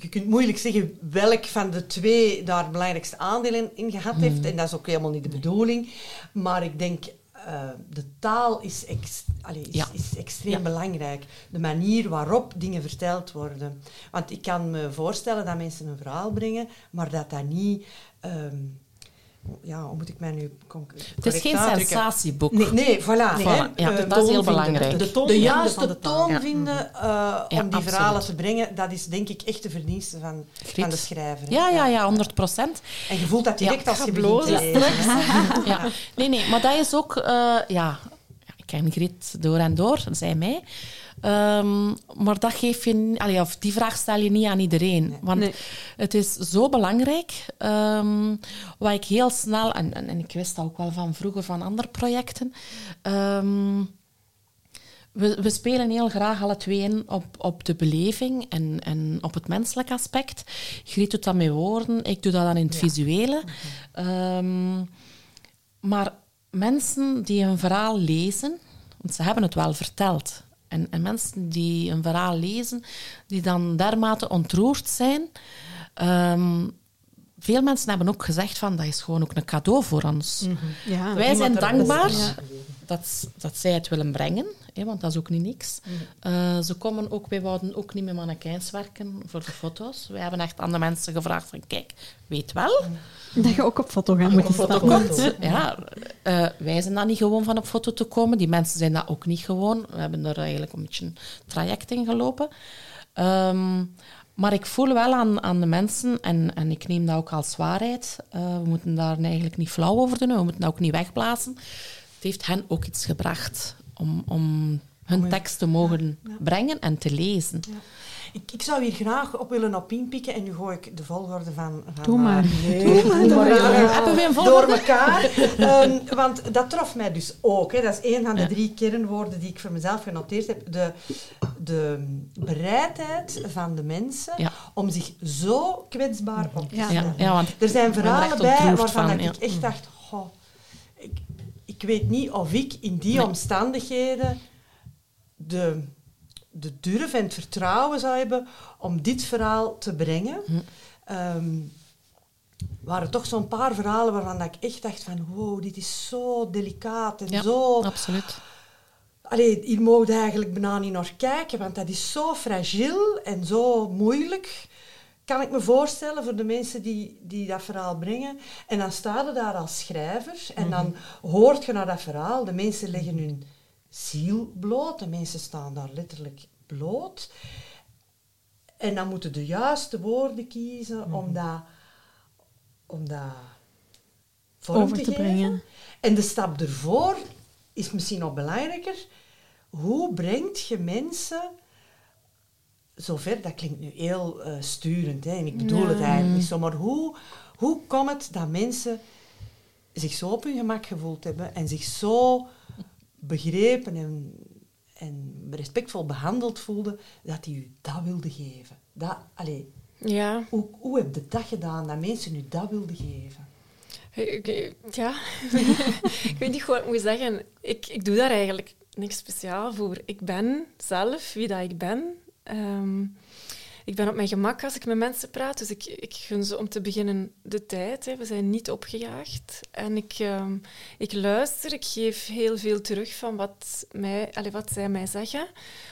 je kunt moeilijk zeggen welk van de twee daar het belangrijkste aandeel in, in gehad heeft. Hmm. En dat is ook helemaal niet de bedoeling. Maar ik denk, eh, de taal is, ex, allee, is, Ja. is extreem Ja. belangrijk. De manier waarop dingen verteld worden. Want ik kan me voorstellen dat mensen een verhaal brengen, maar dat dat niet... ehm, ja, hoe moet ik mij nu Het is geen uitdrukken? sensatieboek. Nee, nee, voilà. Voilà, hè. ja, dat is heel belangrijk. De, de juiste de toon vinden eh, Ja, om die verhalen te brengen, dat is denk ik echt de verdienste van, van de schrijver. Ja, ja, ja, 100 procent. En je voelt dat direct als je blozen <laughs> ja. Nee, nee, maar dat is ook... eh, ja, ik ken Griet door en door, zij mij. Ehm, maar dat geef je... Allee, of die vraag stel je niet aan iedereen. Want Nee. het is zo belangrijk. ehm, wat ik heel snel... En, en, en ik wist dat ook wel van vroeger van andere projecten. ehm, we, we spelen heel graag alle twee in op, op de beleving en, en op het menselijk aspect. Griet doet dat met woorden, ik doe dat dan in het visuele. Ehm, maar mensen die een verhaal lezen, want ze hebben het wel verteld. En, en mensen die een verhaal lezen, die dan dermate ontroerd zijn. ehm, veel mensen hebben ook gezegd van dat is gewoon ook een cadeau voor ons. Ja. Wij zijn dankbaar Ja. dat, dat zij het willen brengen, hè, want dat is ook niet niks. Eh, ze komen ook, wij wouden ook niet met mannequins werken voor de foto's. Wij hebben echt aan de mensen gevraagd van, kijk, weet wel, Dat je ook op foto gaat moeten foto komt. ja, eh, wij zijn daar niet gewoon van op foto te komen. Die mensen zijn dat ook niet gewoon. We hebben er eigenlijk een beetje een traject in gelopen. Ehm, maar ik voel wel aan, aan de mensen, en, en ik neem dat ook als waarheid, eh, we moeten daar eigenlijk niet flauw over doen, we moeten dat ook niet wegblazen. Het heeft hen ook iets gebracht om, om hun tekst te mogen brengen en te lezen. Ik, ik zou hier graag op willen op inpikken en nu gooi ik de volgorde van... van Doe maar. Nee, doe door elkaar. Want dat trof mij dus ook. Hè. Dat is een van de drie kernwoorden die ik voor mezelf genoteerd heb. De, de bereidheid van de mensen om zich zo kwetsbaar op te stellen. Ja, want Er zijn er verhalen bij waarvan van, ik echt dacht... Goh, ik, ik weet niet of ik in die Nee. omstandigheden de, de durf en het vertrouwen zou hebben om dit verhaal te brengen. Hm. Ehm, waren toch zo'n paar verhalen waarvan ik echt dacht van wow, dit is zo delicaat en Ja, zo... absoluut. Allee, hier mogen we eigenlijk bijna niet naar kijken, want dat is zo fragiel en zo moeilijk. Kan ik me voorstellen voor de mensen die, die dat verhaal brengen. En dan sta je daar als schrijver en dan hoort je naar dat verhaal. De mensen leggen hun ziel bloot, de mensen staan daar letterlijk bloot. En dan moeten de juiste woorden kiezen om dat, om dat vorm Over te brengen. En de stap ervoor is misschien nog belangrijker. Hoe brengt je mensen zover? Dat klinkt nu heel eh, sturend, hè, en ik bedoel Ja. het eigenlijk niet zo. Maar hoe, hoe komt het dat mensen zich zo op hun gemak gevoeld hebben en zich zo begrepen en, en respectvol behandeld voelden, dat die u dat wilden geven? Dat, allee, Ja, hoe, hoe heb je dat gedaan, dat mensen u dat wilden geven? Ja, <laughs> ik weet niet wat ik moet zeggen. Ik, ik doe daar eigenlijk niks speciaal voor. Ik ben zelf wie dat ik ben. Ehm, ik ben op mijn gemak als ik met mensen praat, dus ik, ik gun ze om te beginnen de tijd. Hè. We zijn niet opgejaagd. En ik, ehm, ik luister, ik geef heel veel terug van wat, mij, allez, wat zij mij zeggen,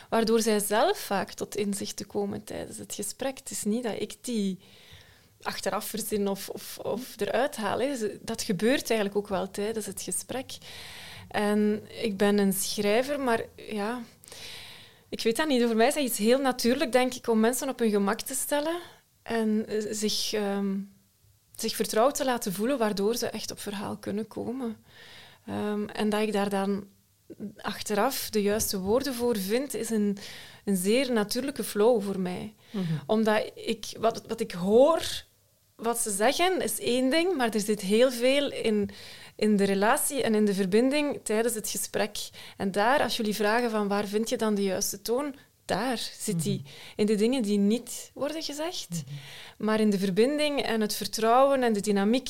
waardoor zij zelf vaak tot inzichten komen tijdens het gesprek. Het is niet dat ik die achteraf verzin of, of, of eruit haal. hè. Dat gebeurt eigenlijk ook wel tijdens het gesprek. En ik ben een schrijver, maar ja, ik weet dat niet. Voor mij is dat iets heel natuurlijk, denk ik, om mensen op hun gemak te stellen en eh, zich, ehm, zich vertrouwd te laten voelen, waardoor ze echt op verhaal kunnen komen. Ehm, en dat ik daar dan achteraf de juiste woorden voor vind, is een, een zeer natuurlijke flow voor mij. Omdat ik, wat, wat ik hoor, wat ze zeggen, is één ding, maar er zit heel veel in, in de relatie en in de verbinding tijdens het gesprek. En daar, als jullie vragen van waar vind je dan de juiste toon, daar zit die. In de dingen die niet worden gezegd, maar in de verbinding en het vertrouwen en de dynamiek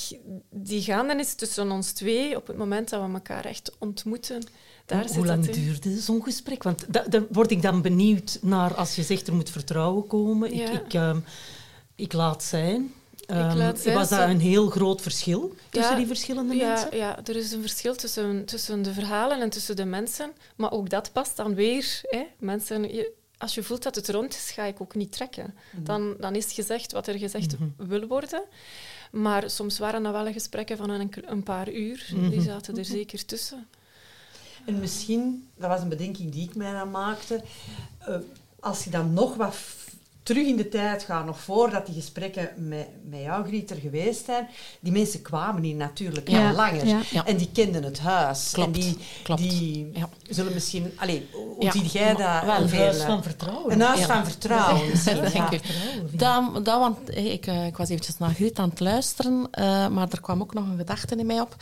die gaande is tussen ons twee op het moment dat we elkaar echt ontmoeten. Daar Hoe- zit Hoe lang duurde zo'n gesprek? Want da- dan word ik dan benieuwd naar als je zegt er moet vertrouwen komen. Ja. Ik, ik, ehm, ik laat zijn. Zijn, was dat een heel groot verschil tussen Ja, die verschillende ja, mensen? Ja, er is een verschil tussen, tussen de verhalen en tussen de mensen. Maar ook dat past dan weer. Hè. Mensen, je- als je voelt dat het rond is, ga ik ook niet trekken. Dan, dan is gezegd wat er gezegd wil worden. Maar soms waren dat wel gesprekken van een, een paar uur. Die zaten er zeker tussen. En misschien, dat was een bedenking die ik mij dan maakte, eh, als je dan nog wat terug in de tijd gaat, nog voordat die gesprekken met, met jou, Griet, er geweest zijn, die mensen kwamen hier natuurlijk Ja, al langer. ja. Ja. En die kenden het huis. Klopt, En die, klopt. die Ja. zullen misschien... Allee, hoe zie jij dat? wel Een huis eh, van vertrouwen. Een huis van vertrouwen. <laughs> ja. ik. Dat, dat, want ik, eh, ik was eventjes naar Griet aan het luisteren, eh, maar er kwam ook nog een gedachte in mij op.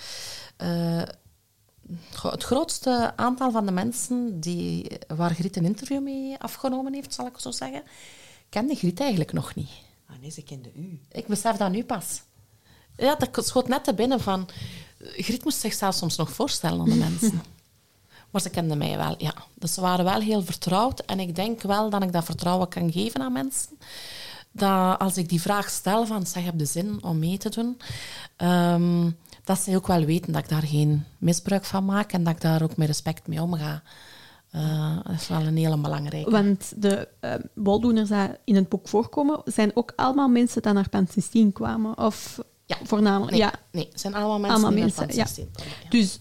Het grootste aantal van de mensen die, waar Griet een interview mee afgenomen heeft, zal ik zo zeggen, kende Griet eigenlijk nog niet. Ah nee, ze kende u. Ik besef dat nu pas. Ja, dat schoot net te binnen van... Griet moest zichzelf soms nog voorstellen aan de mensen. <laughs> Maar ze kenden mij wel, ja. Dus ze waren wel heel vertrouwd. En ik denk wel dat ik dat vertrouwen kan geven aan mensen. Dat als ik die vraag stel van, zeg, heb de zin om mee te doen? ehm, dat zij ook wel weten dat ik daar geen misbruik van maak en dat ik daar ook met respect mee omga. Eh, dat is wel een hele belangrijke. Want de eh, boldoeners die in het boek voorkomen, zijn ook allemaal mensen die naar Pansistien kwamen. Of Ja. voornamelijk, Nee, ja. nee, het zijn allemaal mensen Allemaal die mensen, naar ja. Komen, ja. Dus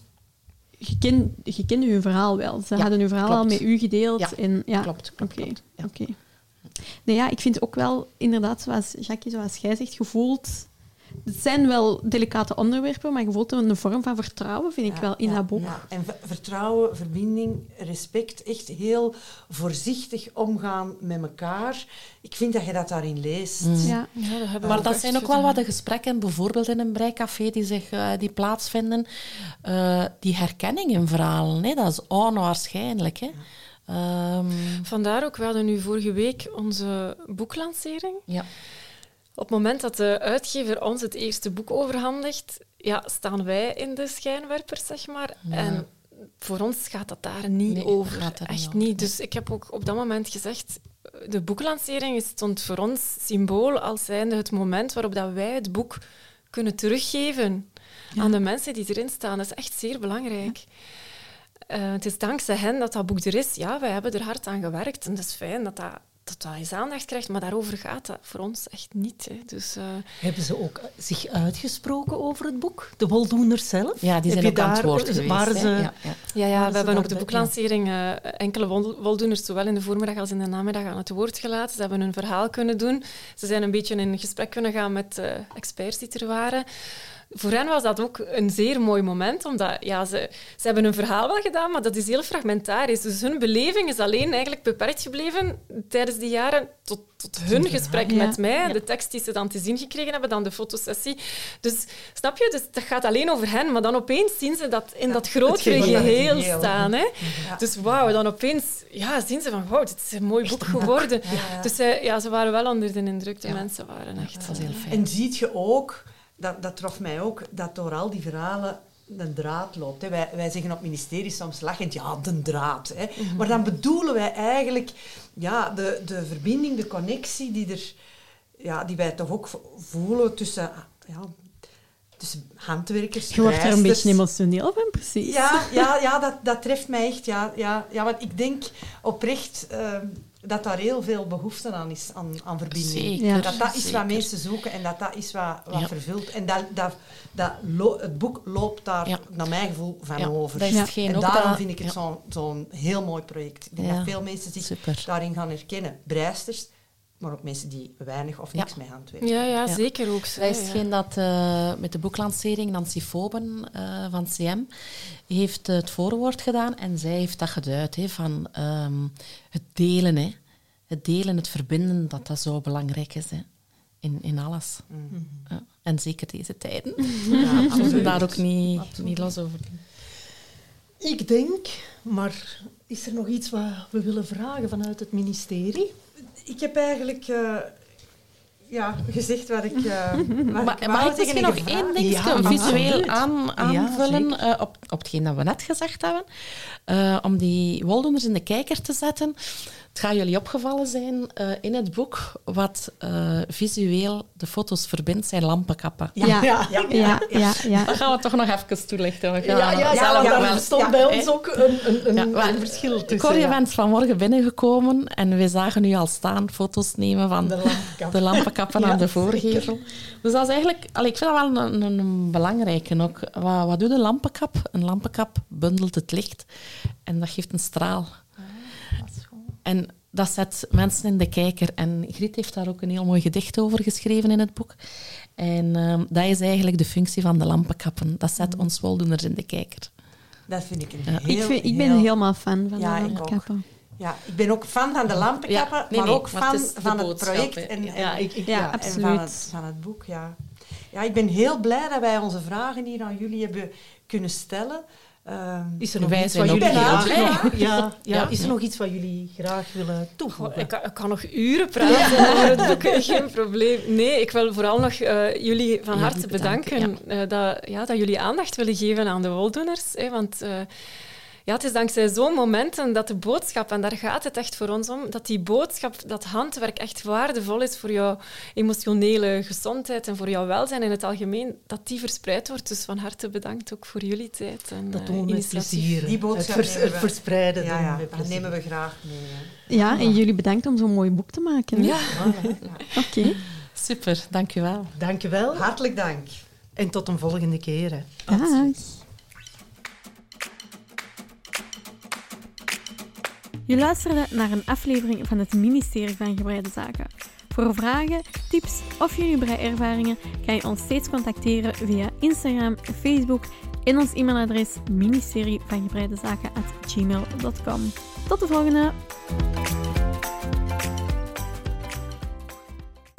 je, ken, je kende hun verhaal wel. Ze hadden hun verhaal klopt. al met u gedeeld. Ja, en, ja. klopt, klopt, Oké, klopt, ja. oké. Nee, ja, ik vind ook wel, inderdaad, zoals Jackie, zoals jij zegt, gevoeld... Het zijn wel delicate onderwerpen, maar je voelt een vorm van vertrouwen, vind ik Ja, wel, in ja, dat boek. ja. En vertrouwen, verbinding, respect, echt heel voorzichtig omgaan met elkaar. Ik vind dat je dat daarin leest. Mm. Ja. Ja, dat hebben we Maar dat zijn ook wel wat de gesprekken, bijvoorbeeld in een breicafé, die, zich, eh, die plaatsvinden. Eh, die herkenning in verhalen, hè, dat is onwaarschijnlijk. Hè. Ehm, Vandaar ook, we hadden nu vorige week onze boeklancering. ja. Op het moment dat de uitgever ons het eerste boek overhandigt, ja, staan wij in de schijnwerpers, zeg maar. En voor ons gaat dat daar niet Nee, over. niet Echt over, niet. Dus ik heb ook op dat moment gezegd, de boeklancering stond voor ons symbool als zijnde het moment waarop dat wij het boek kunnen teruggeven aan de mensen die erin staan. Dat is echt zeer belangrijk. Eh, het is dankzij hen dat dat boek er is. Ja, wij hebben er hard aan gewerkt en dat is fijn dat dat, dat, dat eens aandacht krijgt, maar daarover gaat dat voor ons echt niet. Hè. Dus, eh, Hebben ze ook zich uitgesproken over het boek? De Woldoeners zelf? Ja, die Heb zijn aan het daar- woord geweest. Waren hè. ze... Ja, ja. Ja, ja Waren we hebben op de boeklancering eh, enkele wol- woldoeners, zowel in de voormiddag als in de namiddag, aan het woord gelaten. Ze hebben hun verhaal kunnen doen. Ze zijn een beetje in gesprek kunnen gaan met eh, experts die er waren. Voor hen was dat ook een zeer mooi moment, omdat ja, ze, ze hebben hun verhaal wel gedaan, maar dat is heel fragmentarisch. Dus hun beleving is alleen eigenlijk beperkt gebleven tijdens die jaren tot, tot hun gesprek Ja. met mij, Ja. de tekst die ze dan te zien gekregen hebben, dan de fotosessie. Dus snap je, dus dat gaat alleen over hen, maar dan opeens zien ze dat in dat grotere geheel. staan. Hè? Dus wauw, dan opeens ja, zien ze van wauw, dit is een mooi boek geworden. Dus eh, ja, ze waren wel onder de indruk, de mensen waren echt... Dat was heel fijn. En ziet je ook, dat, dat trof mij ook, dat door al die verhalen een draad loopt. Hè. Wij, wij zeggen op het ministerie soms lachend, ja, de draad. Hè. Maar dan bedoelen wij eigenlijk ja, de, de verbinding, de connectie die, er, ja, die wij toch ook vo- voelen tussen, ja, tussen handwerkers, Je wordt er een beetje emotioneel van, precies. Ja, ja, ja dat, dat treft mij echt. Ja, ja, ja, want ik denk oprecht ehm, dat daar heel veel behoefte aan is, aan, aan verbinding. Zeker. Dat dat is zeker. wat mensen zoeken en dat dat is wat, wat Ja. vervult. En dat, dat, dat het boek loopt daar, Ja. naar mijn gevoel, van Ja, over. dat is Ja. hetgeen en ook daarom dat- vind ik het zo'n zo'n heel mooi project. Ik denk dat veel mensen zich Super. daarin gaan herkennen. Breisters, maar ook mensen die weinig of Ja. niks mee handwerken. Ja, ja, Ja. zeker ook. zo, Dat is ja. hetgeen dat eh, met de boeklancering Nancy Foben eh, van CM heeft het voorwoord gedaan en zij heeft dat geduid hè, van ehm, het delen, hè. het delen, het verbinden, dat dat zo belangrijk is hè, in, in alles. Ja. En zeker deze tijden. Ja, <laughs> We moeten daar ook niet, niet los over doen. Ik denk, maar is er nog iets wat we willen vragen vanuit het ministerie? Ik heb eigenlijk eh, ja, gezegd wat ik, eh <laughs> wat Maar, ik mag ik misschien en nog gevraagd. één ding Ja, visueel aan, aanvullen Ja, eh, op, op hetgeen dat we net gezegd hebben? Eh, om die woldoeners in de kijker te zetten. Het gaat jullie opgevallen zijn eh, in het boek wat eh, visueel de foto's verbindt, zijn lampenkappen. Ja, ja, ja, ja. ja, ja. Dat gaan we toch nog even toelichten. We gaan Ja, ja, zelf ja, daar stond ja, bij ons ook een, een, een, Ja, maar een verschil tussen. Corrie ja. bent vanmorgen binnengekomen en we zagen u al staan foto's nemen van De lampenkap. <laughs> de lampenkappen <laughs> Ja, aan de voorgevel. Dus dat is eigenlijk... allee, ik vind dat wel een, een, een belangrijke ook. Wat, wat doet een lampenkap? Een lampenkap bundelt het licht en dat geeft een straal. En dat zet mensen in de kijker. En Griet heeft daar ook een heel mooi gedicht over geschreven in het boek. En ehm, dat is eigenlijk de functie van de lampenkappen. Dat zet ons woldoeners in de kijker. Dat vind ik een Ja. heel, Ik, vind, ik ben heel- helemaal fan van Ja, de ik ook. lampenkappen. Ja, ik ben ook fan van de lampenkappen, Ja, nee, maar ook maar fan het van het project en, Ja. en, Ja, ik, ik, Ja, ja. en absoluut. van, het, van het boek. Ja. ja, ik ben heel blij dat wij onze vragen hier aan jullie hebben kunnen stellen. Ehm, Is er nog iets wat jullie graag ja, ja, Ja. is er nog iets wat jullie graag willen Goh, toevoegen? ik, kan, ik kan nog uren praten over het boek, geen probleem. Nee, ik wil vooral nog eh, jullie van Ja, harte bedanken, bedanken, eh, dat, ja, dat jullie aandacht willen geven aan de woldoeners. Hè, want eh, ja, het is dankzij zo'n momenten dat de boodschap, en daar gaat het echt voor ons om, dat die boodschap, dat handwerk echt waardevol is voor jouw emotionele gezondheid en voor jouw welzijn in het algemeen, dat die verspreid wordt. Dus van harte bedankt ook voor jullie tijd en Dat eh, doen we met plezier. Die boodschap het, vers- verspreiden ja, ja, dat nemen we graag mee. hè. Ja, en jullie bedankt om zo'n mooi boek te maken. hè? Ja. Oké. Super, dank u wel. Dank je wel Hartelijk dank. en tot een volgende keer. hè. Dag. Je luisterde naar een aflevering van het ministerie van Gebreide Zaken. Voor vragen, tips of jullie breiervaringen kan je ons steeds contacteren via Instagram, Facebook en ons e-mailadres ministerie van. Tot de volgende!